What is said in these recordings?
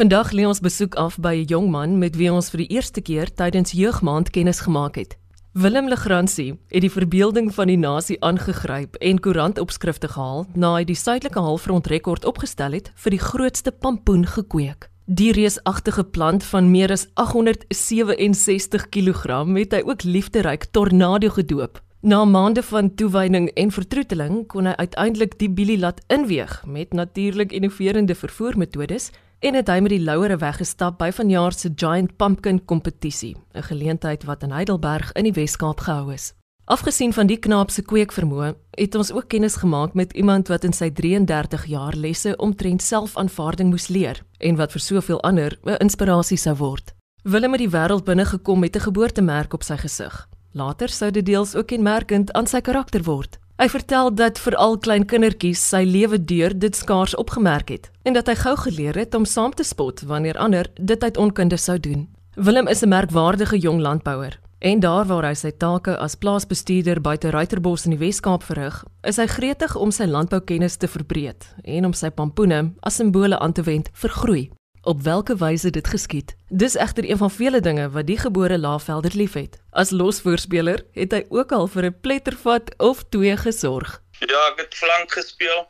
Vandag lê ons besoek af by 'n jong man met wie ons vir die eerste keer tydens jeugmaand kennis gemaak het. Willem Legrandsie het die verbeelding van die nasie aangegryp en koerantopskrifte gehaal na hy die suidelike halfrond rekord opgestel het vir die grootste pampoen gekweek. Die reusagtige plant van meer as 867 kg het hy ook liefderyk tornado gedoop. Na maande van toewyding en vertroeteling kon hy uiteindelik die bielie laat inweeg met natuurlik innoverende vervoermetodes en het hy met die louere weggestap by vanjaar se Giant Pumpkin kompetisie, 'n geleentheid wat in Heidelberg in die Wes-Kaap gehou is. Afgesien van die knaap se kweekvermoë, het ons ook kennis gemaak met iemand wat in sy 33 jaar lesse omtrent selfaanvaarding moes leer en wat vir soveel ander 'n inspirasie sou word. Willem het die wêreld binne gekom met 'n geboortemerk op sy gesig. Later sou dit deels ook kenmerkend aan sy karakter word. Hy vertel dat veral klein kindertjies sy lewe deur dit skaars opgemerk het en dat hy gou geleer het om saam te spot wanneer ander dit uit onkunde sou doen. Willem is 'n merkwaardige jong landbouer en daar waar hy sy take as plaasbestuurder buite Ruiterbos in die Wes-Kaap verrig, is hy gretig om sy landboukennis te verbreek en om sy pampoene as simbole aan te wend vir groei op watter wyse dit geskied. Dis egter een van vele dinge wat die gebore Lavelder liefhet. As losvoorspeler het hy ook al vir 'n plettervat of twee gesorg. Ja, ek het flank gespeel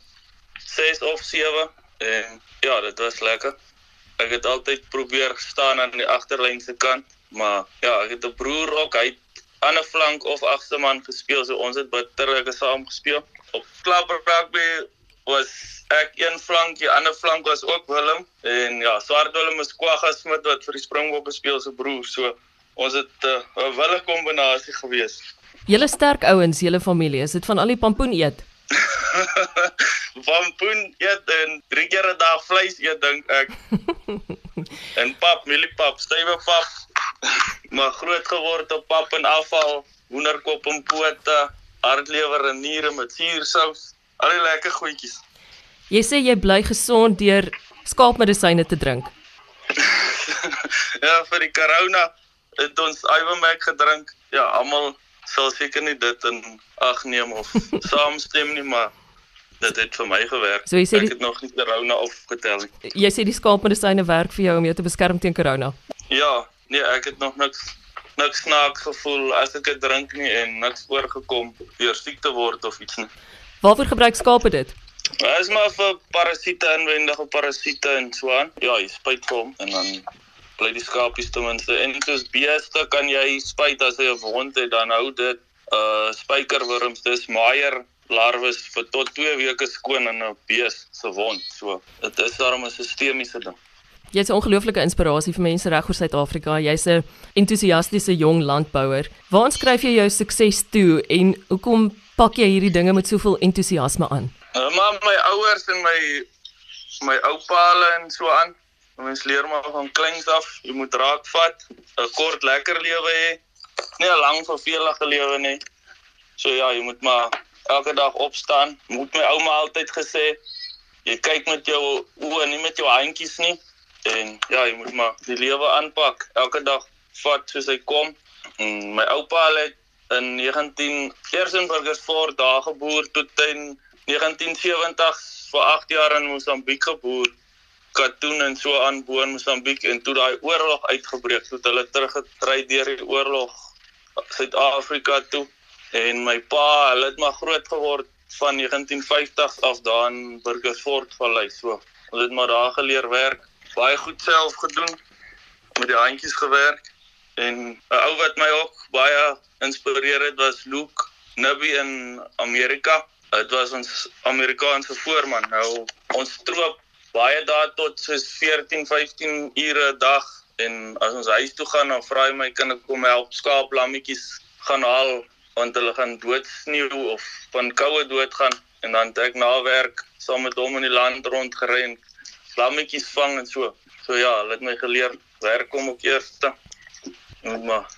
6 of 7 en ja, dit was lekker. Ek het altyd probeer staan aan die agterlyn se kant, maar ja, ek het 'n broer ook, hy het aan 'n flank of agste man gespeel, so ons het bitterlike saam gespeel. Op klapper rugby was ek een flank, die ander flank was ook Willem en ja, Swart Willem is Kwagga Smit wat vir die Springbokke speel se broer. So ons het uh, 'n uh, wille kombinasie gewees. Julle sterk ouens, julle familie, is dit van al die pampoen eet? pampoen eet en drie keer 'n dag vleis eet dink ek. en pap, mieliepap, stywe pap. maar groot geword op pap en afval, hoenderkop en pote, hartlewer en niere met suursous. Al die lekker goedjies. Jy sê jy bly gesond deur skaapmedisyne te drink. ja, vir die corona het ons Ivermectin gedrink. Ja, almal sal seker nie dit in ag neem of saamstem nie, maar dit het vir my gewerk. So jy sê die... ek het nog nie corona opgetel nie. Jy sê die skaapmedisyne werk vir jou om jou te beskerm teen corona. Ja, nee, ek het nog niks niks snaaks gevoel as ek dit drink nie en niks oorgekom deur siek te word of iets nie. Waarvoor gebruik skape dit? Dit is maar vir parasiete inwendige parasiete en so aan. Ja, jy spuit vir hom en dan bly die skapies ten minste. En soos beeste kan jy spuit as hy 'n wond het, dan hou dit uh spykerwurms, dis maier larwes vir tot 2 weke skoon in 'n bees se wond. So, dit is daarom 'n sistemiese ding. Jy's 'n ongelooflike inspirasie vir mense reg oor Suid-Afrika. Jy's 'n entoesiastiese jong landbouer. Waar skryf jy jou sukses toe en hoekom pak jy hierdie dinge met soveel entoesiasme aan? Uh, maar my ouers en my my oupa en so aan. Mens leer maar van kleins af, jy moet raak vat, 'n kort lekker lewe hê. Nie 'n lang vervelige lewe nie. So ja, jy moet maar elke dag opstaan. Moet my ouma altyd gesê, jy kyk met jou oë, nie met jou handjies nie. En ja, jy moet maar die lewe aanpak. Elke dag vat soos hy kom. En my oupa het in 19 Eersenburgersfort daar geboer tot in 1970 vir 8 jaar in Mosambiek geboer. Katoen en so aan bo in Mosambiek en toe daai oorlog uitgebreek het, hulle teruggetry deur die oorlog Suid-Afrika toe en my pa, hulle het maar groot geword van 1950 af daar in Burgersfort Vallei so. Hulle het maar daar geleer werk, baie goed self gedoen met die handjies gewerk en 'n ou wat my ook baie inspireer het was Luke Nubby in Amerika. Dit was ons Amerikaanse voorman. Nou ons stroop baie dae tot soos 14, 15 ure 'n dag en as ons huis toe gaan dan vra hy my kan ek kom help skaap lammetjies gaan haal want hulle gaan doodsneeu of van koue dood gaan en dan ek na werk saam met hom in die land rond gery en lammetjies vang en so. So ja, hulle het my geleer werk om op eerste. Maar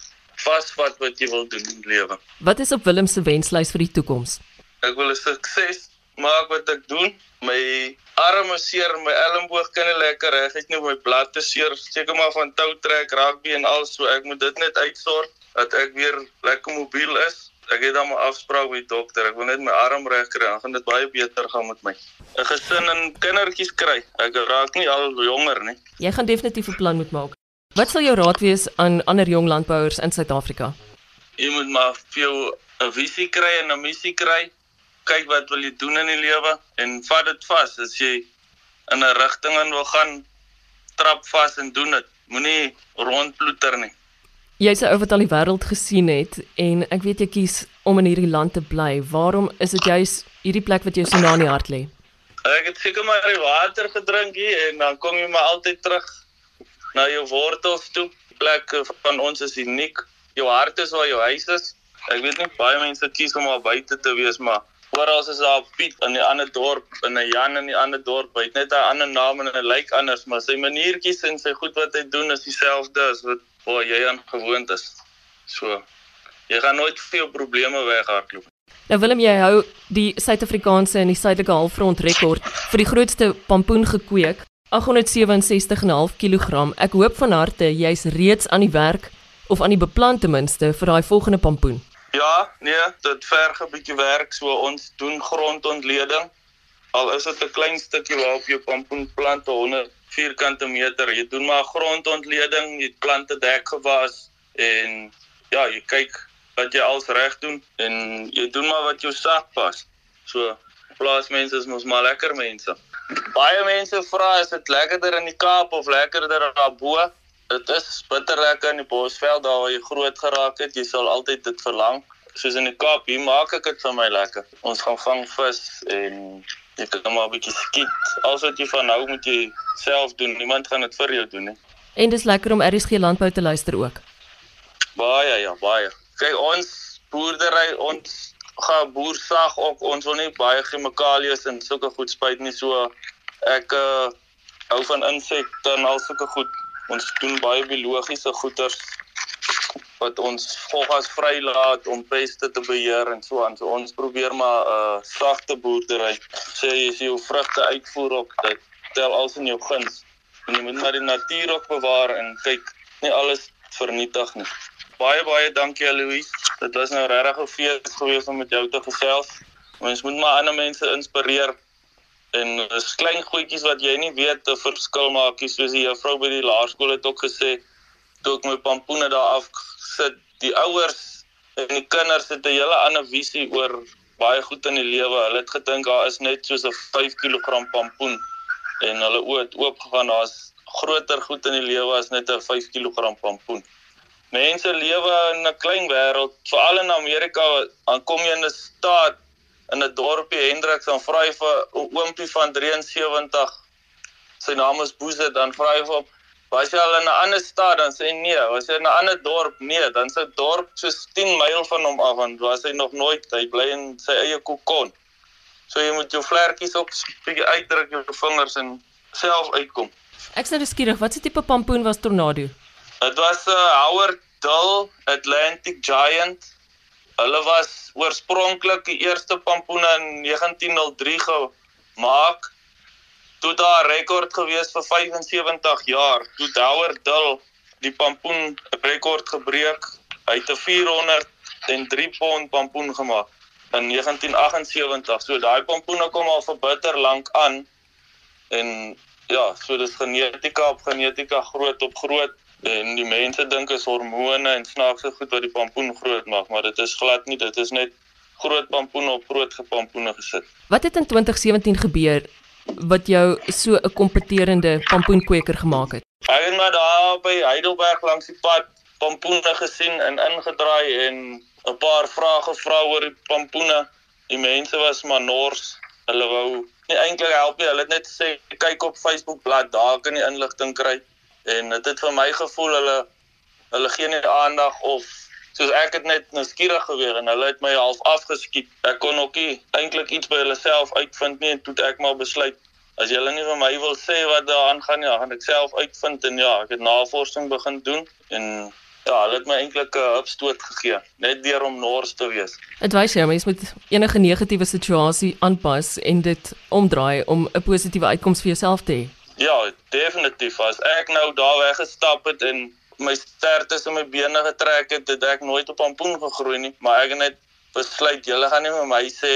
vasvat wat jy wil doen in lewe. Wat is op Willem se wenslys vir die toekoms? Ek wil 'n sukses maak wat ek doen. My arme seer, my elmboog kan nie lekker reg is nie, my blad te seer, seker maar van tou trek, rugby en al so. Ek moet dit net uitsorg dat ek weer lekker mobiel is Ek het dan 'n afspraak met die dokter. Ek wil net my arm reg kry, dan gaan dit baie beter gaan met my. 'n Gesin en kindertjies kry. Ek raak nie al jonger nie. Jy gaan definitief 'n plan moet maak. Wat sal jou raad wees aan ander jong landbouers in Suid-Afrika? Jy moet maar vir jou 'n visie kry en 'n missie kry. Kyk wat wil jy doen in die lewe en vat dit vas. As jy in 'n rigting in wil gaan, trap vas en doen dit. Moenie rondploeter nie. Jy's 'n ou wat al die wêreld gesien het en ek weet jy kies om in hierdie land te bly. Waarom is dit juis hierdie plek wat jou so na in die hart lê? Ek het seker maar die water gedrink hier en dan kom jy maar altyd terug na jou wortels toe. Die plek van ons is uniek. Jou hart is waar jou huis is. Ek weet nie baie mense kies om al buite te wees, maar oral is daar Piet in 'n ander dorp en 'n Jan in 'n ander dorp. Hy het net 'n ander naam en 'n lyk anders, maar sy maniertjies en sy goed wat hy doen is dieselfde as wat waar jy aan gewoond is. So jy gaan nooit veel probleme weghardloop. Nou Willem, jy hou die Suid-Afrikaanse en die Suidelike Halfrond rekord vir die grootste pampoen gekweek, 867,5 kg. Ek hoop van harte jy's reeds aan die werk of aan die beplan ten minste vir daai volgende pampoen. Ja, nee, dit verg 'n bietjie werk, so ons doen grondontleding. Al is dit 'n klein stukkie waarop jy pampoen plant 100 vierkante meter. Jy doen maar grondontleding, jy plante dek gewas en ja, jy kyk wat jy als reg doen en jy doen maar wat jou sak pas. So plaasmense is mos maar lekker mense. Baie mense vra is dit lekkerder in die Kaap of lekkerder daarbo? Dit is bitter lekker in die Bosveld daar waar jy groot geraak het. Jy sal altyd dit verlang. Soos in die Kaap, hier maak ek dit vir my lekker. Ons gaan vang vis en jy kan maar 'n bietjie skiet. Alles wat jy van nou moet jy self doen. Niemand gaan dit vir jou doen nie. En dis lekker om RSG landbou te luister ook. Baie ja, baie. Kyk ons boerdery, ons gaan boer sag ook. Ons wil nie baie chemikalieë en sulke goed spuit nie. So ek uh, hou van insekte en al sulke goed. Ons doen baie biologiese goeders wat ons volgens vrylaat om peste te beheer en so aan. So ons probeer maar 'n uh, sagte boerdery. Sê as jy jou vrugte uitvoer op dit tel alles in jou guns. En jy moet maar die natuur ook bewaar en kyk nie alles vernietig nie. Baie baie dankie Louise. Dit was nou regtig 'n fees gewees om met jou te gesels. Ons moet maar ander mense inspireer en dis klein goedjies wat jy nie weet 'n verskil maak nie soos die juffrou by die laerskool het ook gesê toe ek my pampoene daar af sit die ouers en die kinders het 'n hele ander visie oor baie goed in die lewe hulle het gedink daar is net soos 'n 5 kg pampoen en hulle oë het oop gegaan daar's groter goed in die lewe as net 'n 5 kg pampoen mense lewe in 'n klein wêreld. Veral in Amerika dan kom jy in 'n staat in 'n dorpie Hendriks dan vra hy vir 'n oompie van 73 sy naam is Boese dan vra vir hom. Was jy al in 'n ander stad dan sê hy nee. Was jy in 'n ander dorp? Nee dan se dorp so 10 myl van hom af want was hy nog nooit. Hy bly in sy eie kokon. So jy moet jou vlekkies op bietjie uitdruk jou vingers en self uitkom. Ek sê skieurig wat se tipe pampoen was tornado Dit was 'n uh, Howard Dull Atlantic Giant Hulle was oorspronklik die eerste pampoene in 1903 gemaak. Toe daar rekord gewees vir 75 jaar. Toe Douwer Dill die pampoen rekord gebreek. Hy het 'n 403 pond pampoen gemaak in 1978. So daai pampoene kom al vir bitter lank aan. En ja, so dis genetika op genetika groot op groot en die mense dink is hormone en snaakse goed wat die pampoen groot maak, maar dit is glad nie, dit is net groot pampoene op groot gepampoene gesit. Wat het in 2017 gebeur wat jou so 'n kompeterende pampoenkweker gemaak het? Ek het maar daar by Heidelberg langs die pad pampoene gesien en ingedraai en 'n paar vrae gevra oor die pampoene. Die mense was maar nors. Hulle wou nie eintlik help nie. Hulle het net gesê kyk op Facebook bladsy, daar kan jy inligting kry en dit het vir my gevoel hulle hulle gee nie aandag of soos ek het net nuuskierig gewees en hulle het my half afgeskiet. Ek kon ook nie eintlik iets by hulle self uitvind nie en toe ek maar besluit as julle nie vir my wil sê wat daar aangaan ja, gaan ek self uitvind en ja, ek het navorsing begin doen en ja, hulle het my eintlik 'n hupstoot gegee net deur om nors te wees. Dit wys jy mens moet enige negatiewe situasie aanpas en dit omdraai om 'n positiewe uitkoms vir jouself te hê. Ja, definitief. As ek nou daar weggestap het en my ster tussen my bene getrek het, het ek nooit op pampoen gegroei nie, maar ek het net besluit julle gaan nie vir my sê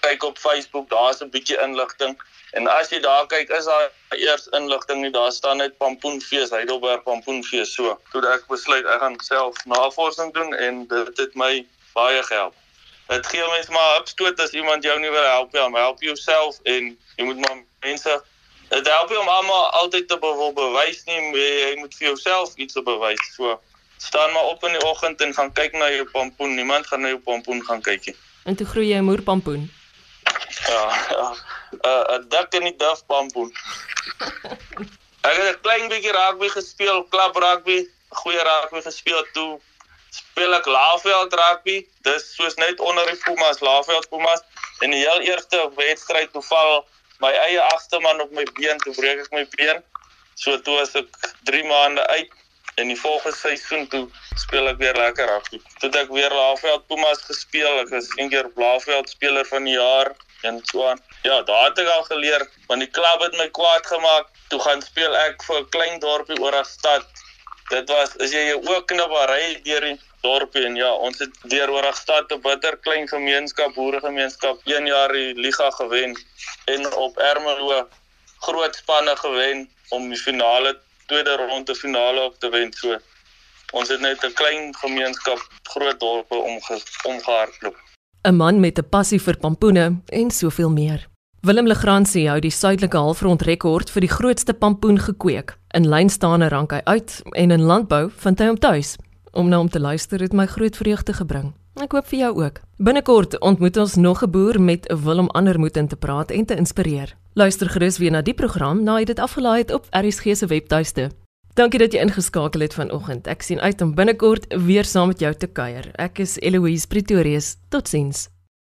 kyk op Facebook, daar's 'n bietjie inligting. En as jy daar kyk, is daar eers inligting nie. Daar staan net Pampoenfees, Heidelberg Pampoenfees so. Toe ek besluit ek gaan self navorsing doen en dit het my baie gehelp. Dit gee mense maar opstoot as iemand jou nie wil help nie, help jouself en jy moet maar mense dit help jy om almal altyd te be bewys nie, jy moet vir jouself iets te bewys. So staan maar op in die oggend en gaan kyk na jou pampoen. Niemand gaan na jou pampoen gaan kyk nie. En toe groei jy 'n moerpampoen. Ja. 'n uh, 'n dak in die daf pampoen. Ek het 'n klein bietjie rugby gespeel, klap rugby, goeie rugby gespeel toe. Speel ek laafveld rugby. Dis soos net onder die Pumas, laafveld Pumas. En die heel eerste wedstryd toe val my eie agste man op my been, toe breek ek my been. So toe as ek 3 maande uit en die volgende seisoen toe speel ek weer lekker rugby. Toe ek weer laafveld Pumas gespeel, ek is een keer laafveld speler van die jaar en so aan. Ja, daar het ek al geleer want die klub het my kwaad gemaak. Toe gaan speel ek vir 'n klein dorpie oor 'n stad. Dit was as jy jou oë knippery deur die dorpie en ja, ons het deur oor 'n stad 'n bitter klein gemeenskap, boeregemeenskap, 1 jaar die liga gewen en op Ermelo groot spanne gewen om die finale tweede ronde finale op te wen. So ons het net 'n klein gemeenskap, groot dorpe omge omgehardloop. 'n Man met 'n passie vir pampoene en soveel meer. Willem Legrandsie hou die suidelike halfrond rekord vir die grootste pampoen gekweek. In lynstaande rank hy uit en in landbou vind hy hom tuis. Om na hom te luister het my groot vreugde gebring. Ek hoop vir jou ook. Binnekort ontmoet ons nog 'n boer met 'n wil om ander moet in te praat en te inspireer. Luister gerus weer na die program na jy dit afgelaai het op RSG se webtuiste. Dankie dat jy ingeskakel het vanoggend. Ek sien uit om binnekort weer saam met jou te kuier. Ek is Eloise Pretorius. Totsiens.